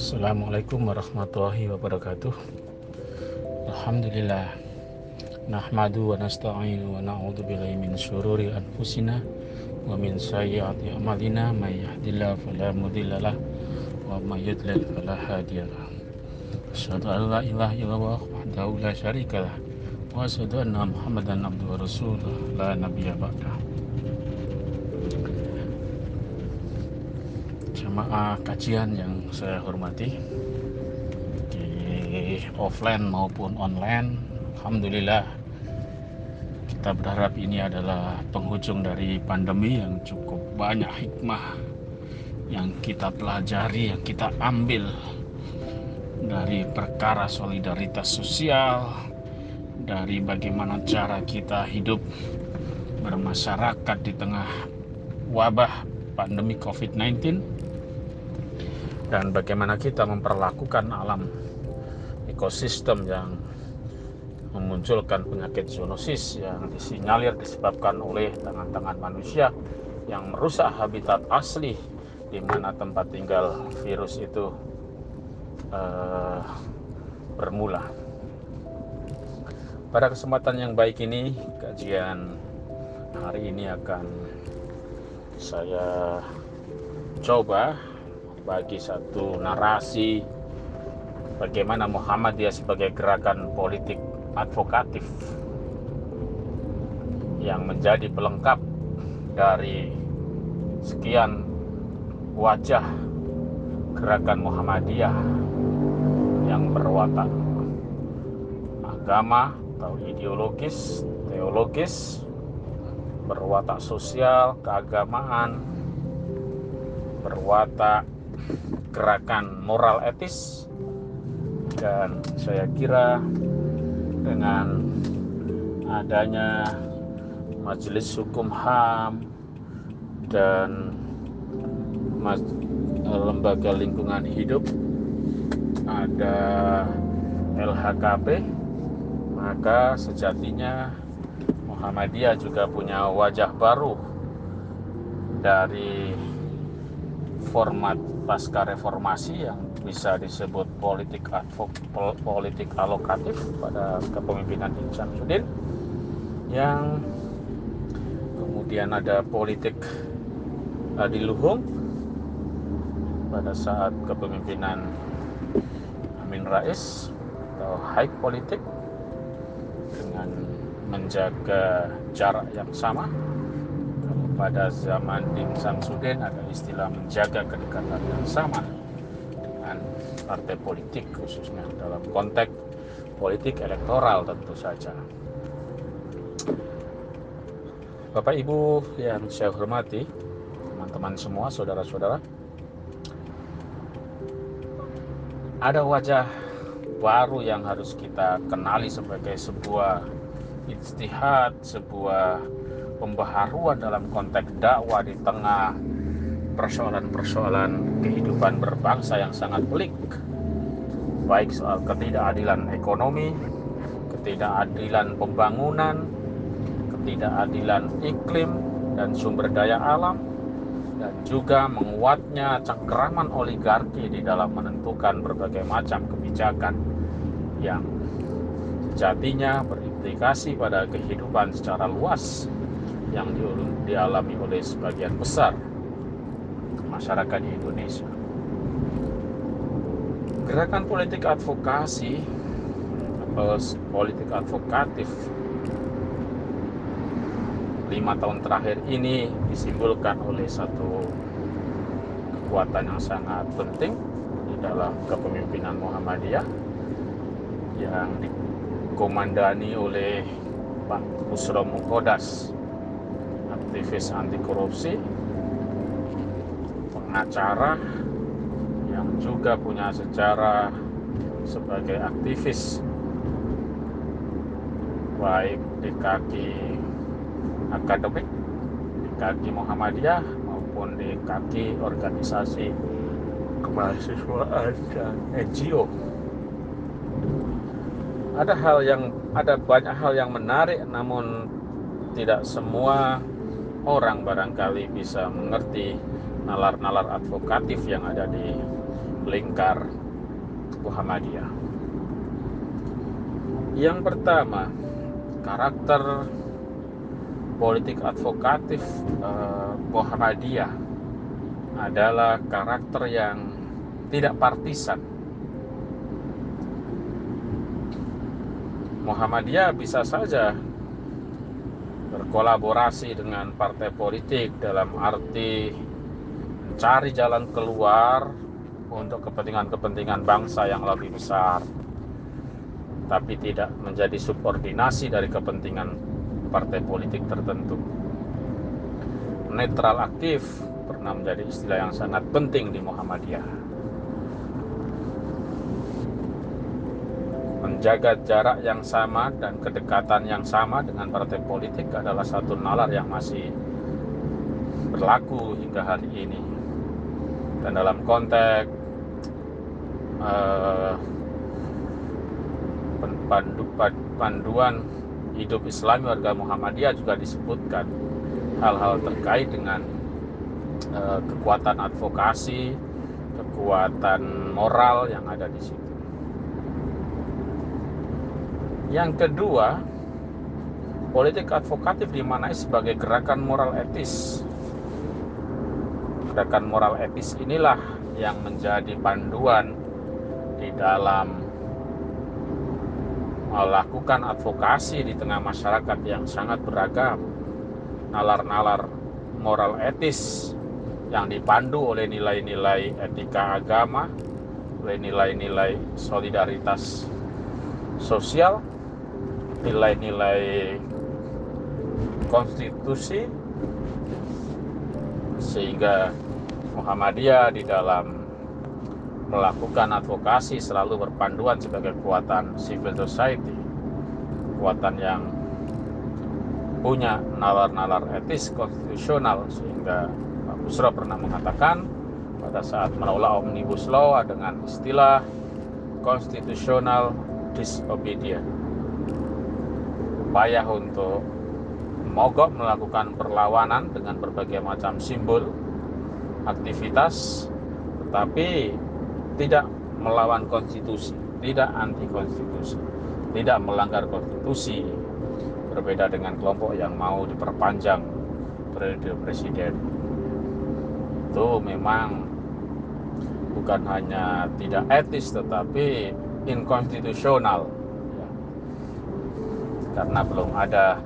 Assalamualaikum warahmatullahi wabarakatuh. Alhamdulillah Nahmadu wa nasta'inu wa na'udhu billahi min syururi anfusina Wa min sayyati amalina. May yahdillah falamudillalah Wa may yudlil falahadiyalah Asyadu an la ilaha illallah la syarikalah Anna muhammadan abdu wa rasulullah La nabiya ba'dah jemaah kajian yang saya hormati di offline maupun online Alhamdulillah kita berharap ini adalah penghujung dari pandemi yang cukup banyak hikmah yang kita pelajari, yang kita ambil dari perkara solidaritas sosial, dari bagaimana cara kita hidup bermasyarakat di tengah wabah pandemi COVID-19 dan bagaimana kita memperlakukan alam ekosistem yang memunculkan penyakit zoonosis yang disinyalir disebabkan oleh tangan-tangan manusia yang merusak habitat asli di mana tempat tinggal virus itu uh, bermula. Pada kesempatan yang baik ini, kajian hari ini akan saya coba bagi satu narasi bagaimana Muhammadiyah sebagai gerakan politik advokatif yang menjadi pelengkap dari sekian wajah gerakan Muhammadiyah yang berwatak agama atau ideologis, teologis, berwatak sosial, keagamaan, berwatak gerakan moral etis dan saya kira dengan adanya majelis hukum HAM dan lembaga lingkungan hidup ada LHKP maka sejatinya Muhammadiyah juga punya wajah baru dari format pasca reformasi yang bisa disebut politik advok, politik alokatif pada kepemimpinan Syamsuddin yang kemudian ada politik adiluhung pada saat kepemimpinan Amin Rais atau high politik dengan menjaga jarak yang sama pada zaman Din Samsudin ada istilah menjaga kedekatan yang sama dengan partai politik khususnya dalam konteks politik elektoral tentu saja. Bapak Ibu yang saya hormati, teman-teman semua, saudara-saudara, ada wajah baru yang harus kita kenali sebagai sebuah istihad, sebuah pembaharuan dalam konteks dakwah di tengah persoalan-persoalan kehidupan berbangsa yang sangat pelik. Baik soal ketidakadilan ekonomi ketidakadilan pembangunan ketidakadilan iklim dan sumber daya alam dan juga menguatnya cengkeraman oligarki di dalam menentukan berbagai macam kebijakan yang sejatinya berimplikasi pada kehidupan secara luas yang dialami oleh sebagian besar masyarakat di Indonesia. Gerakan politik advokasi atau politik advokatif lima tahun terakhir ini disimbolkan oleh satu kekuatan yang sangat penting di dalam kepemimpinan Muhammadiyah yang dikomandani oleh Pak Busro Mukodas aktivis anti korupsi, pengacara yang juga punya sejarah sebagai aktivis baik di kaki akademik, di kaki Muhammadiyah maupun di kaki organisasi kemahasiswaan dan NGO. Ada hal yang ada banyak hal yang menarik namun tidak semua orang barangkali bisa mengerti nalar-nalar advokatif yang ada di lingkar Muhammadiyah. Yang pertama, karakter politik advokatif eh, Muhammadiyah adalah karakter yang tidak partisan. Muhammadiyah bisa saja berkolaborasi dengan partai politik dalam arti mencari jalan keluar untuk kepentingan-kepentingan bangsa yang lebih besar tapi tidak menjadi subordinasi dari kepentingan partai politik tertentu. Netral aktif pernah menjadi istilah yang sangat penting di Muhammadiyah menjaga jarak yang sama dan kedekatan yang sama dengan partai politik adalah satu nalar yang masih berlaku hingga hari ini. Dan dalam konteks uh, pandu, panduan hidup Islam warga Muhammadiyah juga disebutkan hal-hal terkait dengan uh, kekuatan advokasi, kekuatan moral yang ada di situ. Yang kedua, politik advokatif dimaknai sebagai gerakan moral etis. Gerakan moral etis inilah yang menjadi panduan di dalam melakukan advokasi di tengah masyarakat yang sangat beragam. Nalar-nalar moral etis yang dipandu oleh nilai-nilai etika agama, oleh nilai-nilai solidaritas sosial, nilai-nilai konstitusi sehingga Muhammadiyah di dalam melakukan advokasi selalu berpanduan sebagai kekuatan civil society kekuatan yang punya nalar-nalar etis konstitusional sehingga Pak Busro pernah mengatakan pada saat menolak omnibus law dengan istilah konstitusional disobedience upaya untuk mogok melakukan perlawanan dengan berbagai macam simbol aktivitas tetapi tidak melawan konstitusi tidak anti konstitusi tidak melanggar konstitusi. Berbeda dengan kelompok yang mau diperpanjang periode presiden. Itu memang bukan hanya tidak etis tetapi inkonstitusional karena belum ada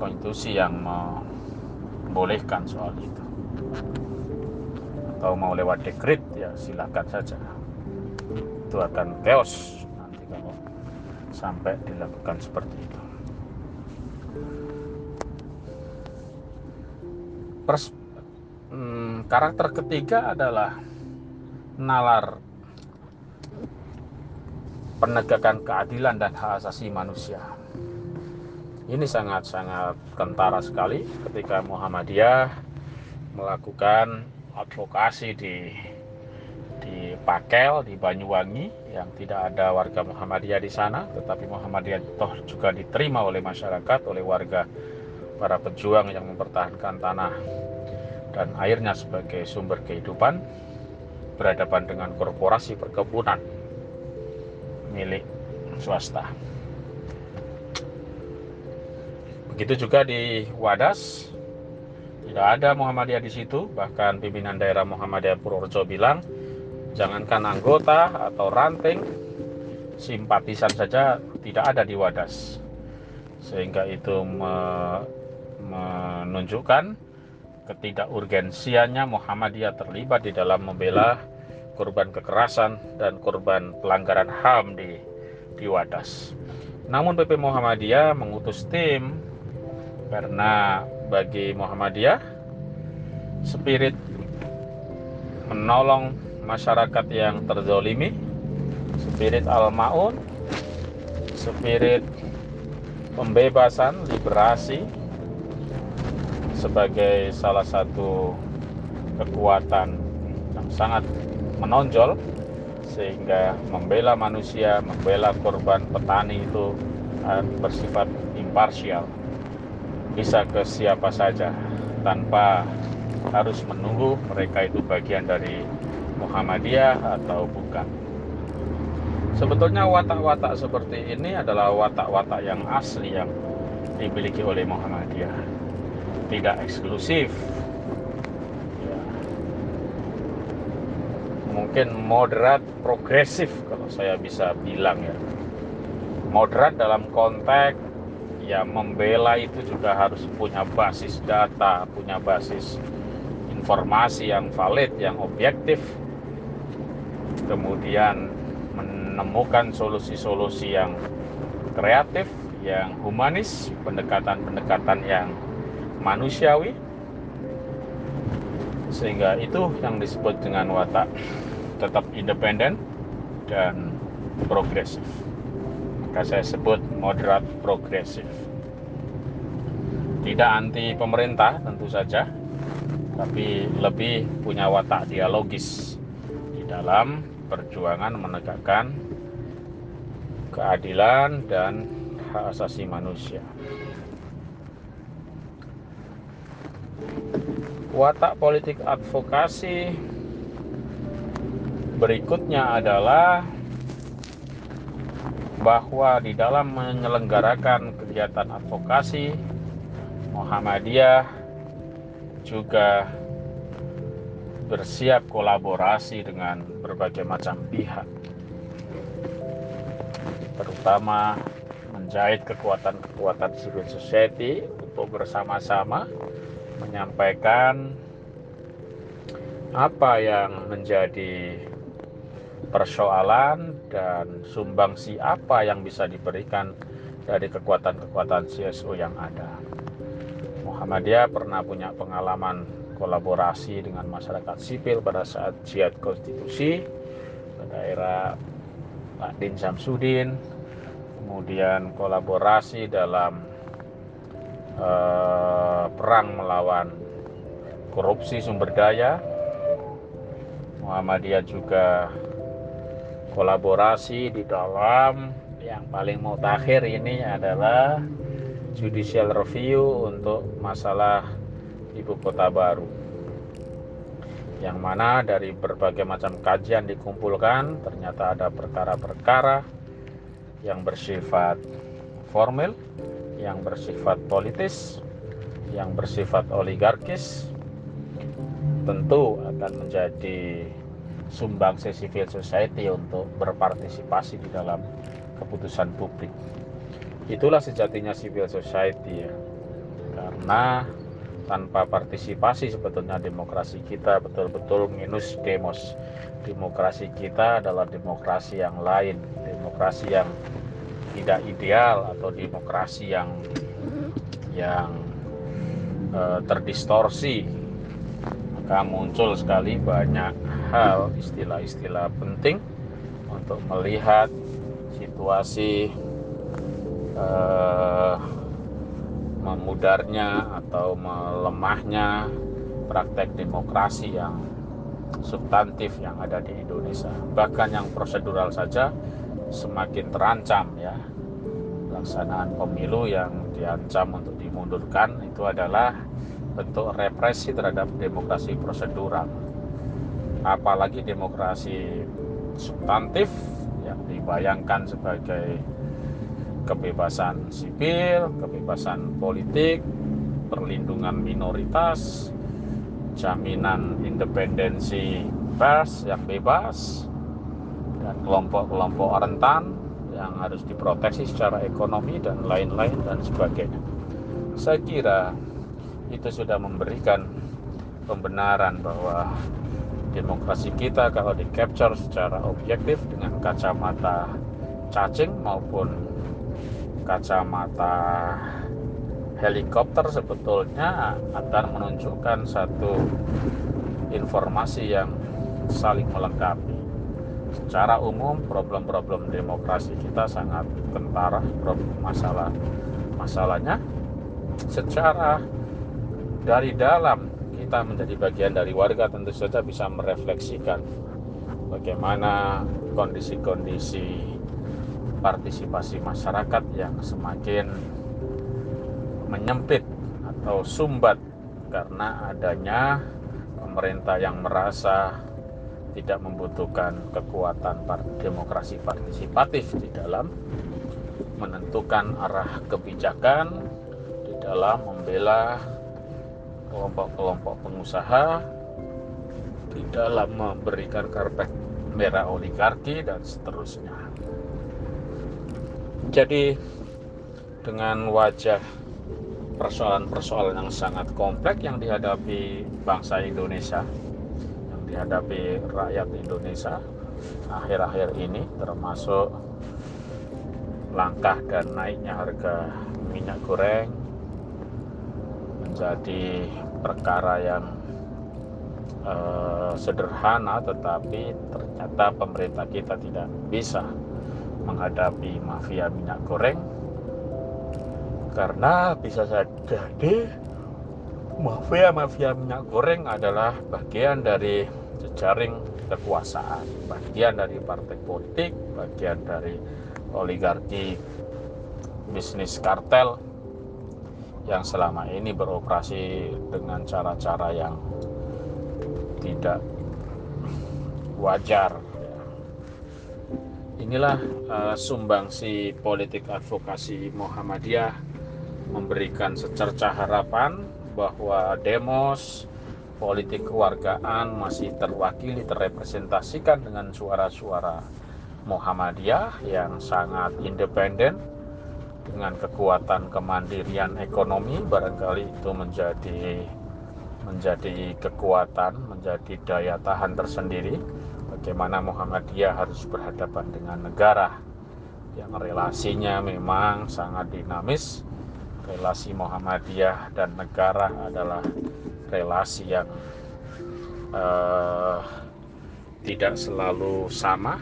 konstitusi yang membolehkan soal itu. Atau mau lewat dekret ya silakan saja. Itu akan chaos nanti kalau sampai dilakukan seperti itu. Pers hmm, karakter ketiga adalah nalar penegakan keadilan dan hak asasi manusia ini sangat-sangat kentara sekali ketika Muhammadiyah melakukan advokasi di di Pakel di Banyuwangi yang tidak ada warga Muhammadiyah di sana tetapi Muhammadiyah toh juga diterima oleh masyarakat oleh warga para pejuang yang mempertahankan tanah dan airnya sebagai sumber kehidupan berhadapan dengan korporasi perkebunan milik swasta. Begitu juga di Wadas, tidak ada Muhammadiyah di situ. Bahkan pimpinan daerah Muhammadiyah Purworejo bilang, jangankan anggota atau ranting, simpatisan saja tidak ada di Wadas. Sehingga itu me, menunjukkan ketidakurgensiannya Muhammadiyah terlibat di dalam membela korban kekerasan dan korban pelanggaran HAM di di Wadas. Namun PP Muhammadiyah mengutus tim karena bagi Muhammadiyah spirit menolong masyarakat yang terzolimi spirit al-ma'un spirit pembebasan liberasi sebagai salah satu kekuatan yang sangat menonjol sehingga membela manusia, membela korban petani itu bersifat imparsial bisa ke siapa saja tanpa harus menunggu mereka itu bagian dari Muhammadiyah atau bukan. Sebetulnya watak-watak seperti ini adalah watak-watak yang asli yang dimiliki oleh Muhammadiyah. Tidak eksklusif. Ya. Mungkin moderat progresif kalau saya bisa bilang ya. Moderat dalam konteks ya membela itu juga harus punya basis data, punya basis informasi yang valid, yang objektif. Kemudian menemukan solusi-solusi yang kreatif, yang humanis, pendekatan-pendekatan yang manusiawi. Sehingga itu yang disebut dengan watak tetap independen dan progresif maka saya sebut moderat progresif. Tidak anti pemerintah tentu saja, tapi lebih punya watak dialogis di dalam perjuangan menegakkan keadilan dan hak asasi manusia. Watak politik advokasi berikutnya adalah bahwa di dalam menyelenggarakan kegiatan advokasi Muhammadiyah juga bersiap kolaborasi dengan berbagai macam pihak terutama menjahit kekuatan-kekuatan civil society untuk bersama-sama menyampaikan apa yang menjadi persoalan dan sumbangsi apa yang bisa diberikan dari kekuatan-kekuatan CSO yang ada. Muhammadiyah pernah punya pengalaman kolaborasi dengan masyarakat sipil pada saat jihad konstitusi pada era Pak Din Samsudin, kemudian kolaborasi dalam eh, perang melawan korupsi sumber daya. Muhammadiyah juga kolaborasi di dalam. Yang paling mutakhir ini adalah judicial review untuk masalah ibu kota baru. Yang mana dari berbagai macam kajian dikumpulkan ternyata ada perkara-perkara yang bersifat formal yang bersifat politis yang bersifat oligarkis tentu akan menjadi sumbangsi civil society untuk berpartisipasi di dalam keputusan publik. Itulah sejatinya civil society ya. Karena tanpa partisipasi sebetulnya demokrasi kita betul-betul minus demos. Demokrasi kita adalah demokrasi yang lain, demokrasi yang tidak ideal atau demokrasi yang yang uh, terdistorsi maka muncul sekali banyak hal istilah-istilah penting untuk melihat situasi eh, memudarnya atau melemahnya praktek demokrasi yang substantif yang ada di Indonesia. Bahkan yang prosedural saja semakin terancam ya. Pelaksanaan pemilu yang diancam untuk dimundurkan itu adalah bentuk represi terhadap demokrasi prosedural apalagi demokrasi substantif yang dibayangkan sebagai kebebasan sipil, kebebasan politik, perlindungan minoritas, jaminan independensi pers yang bebas, dan kelompok-kelompok rentan yang harus diproteksi secara ekonomi dan lain-lain dan sebagainya. Saya kira itu sudah memberikan pembenaran bahwa demokrasi kita kalau di capture secara objektif dengan kacamata cacing maupun kacamata helikopter sebetulnya akan menunjukkan satu informasi yang saling melengkapi. Secara umum problem-problem demokrasi kita sangat kentara, problem masalah masalahnya secara dari dalam kita menjadi bagian dari warga tentu saja bisa merefleksikan bagaimana kondisi-kondisi partisipasi masyarakat yang semakin menyempit atau sumbat karena adanya pemerintah yang merasa tidak membutuhkan kekuatan demokrasi partisipatif di dalam menentukan arah kebijakan di dalam membela kelompok-kelompok pengusaha di dalam memberikan karpet merah oligarki dan seterusnya. Jadi dengan wajah persoalan-persoalan yang sangat kompleks yang dihadapi bangsa Indonesia, yang dihadapi rakyat Indonesia akhir-akhir ini termasuk langkah dan naiknya harga minyak goreng menjadi perkara yang uh, sederhana tetapi ternyata pemerintah kita tidak bisa menghadapi mafia minyak goreng. Karena bisa jadi mafia-mafia minyak goreng adalah bagian dari jejaring kekuasaan, bagian dari partai politik, bagian dari oligarki bisnis kartel yang selama ini beroperasi dengan cara-cara yang tidak wajar. Inilah uh, sumbangsi politik advokasi Muhammadiyah memberikan secerca harapan bahwa demos politik kewargaan masih terwakili terrepresentasikan dengan suara-suara Muhammadiyah yang sangat independen dengan kekuatan kemandirian ekonomi barangkali itu menjadi menjadi kekuatan, menjadi daya tahan tersendiri. Bagaimana Muhammadiyah harus berhadapan dengan negara yang relasinya memang sangat dinamis. Relasi Muhammadiyah dan negara adalah relasi yang uh, tidak selalu sama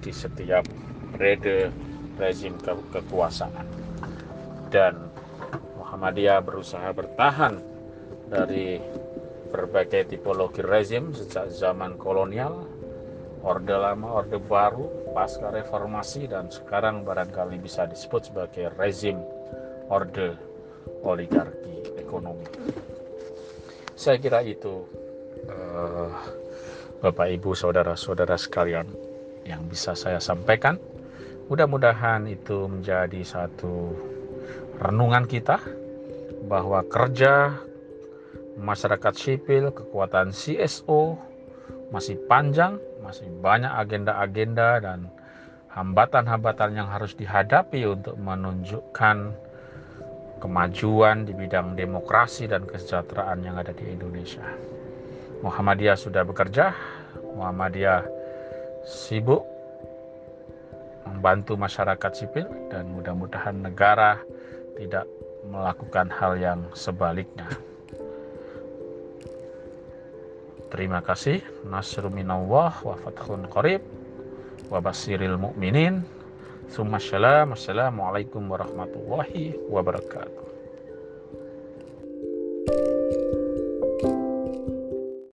di setiap periode rezim ke kekuasaan dan Muhammadiyah berusaha bertahan dari berbagai tipologi rezim sejak zaman kolonial orde lama, orde baru, pasca reformasi dan sekarang barangkali bisa disebut sebagai rezim orde oligarki ekonomi. Saya kira itu uh, Bapak Ibu saudara-saudara sekalian yang bisa saya sampaikan. Mudah-mudahan itu menjadi satu renungan kita bahwa kerja masyarakat sipil, kekuatan CSO masih panjang, masih banyak agenda-agenda dan hambatan-hambatan yang harus dihadapi untuk menunjukkan kemajuan di bidang demokrasi dan kesejahteraan yang ada di Indonesia. Muhammadiyah sudah bekerja, Muhammadiyah sibuk membantu masyarakat sipil dan mudah-mudahan negara tidak melakukan hal yang sebaliknya. Terima kasih. Nasru minallah wa fathun qarib wa basiril mu'minin. Assalamualaikum warahmatullahi wabarakatuh.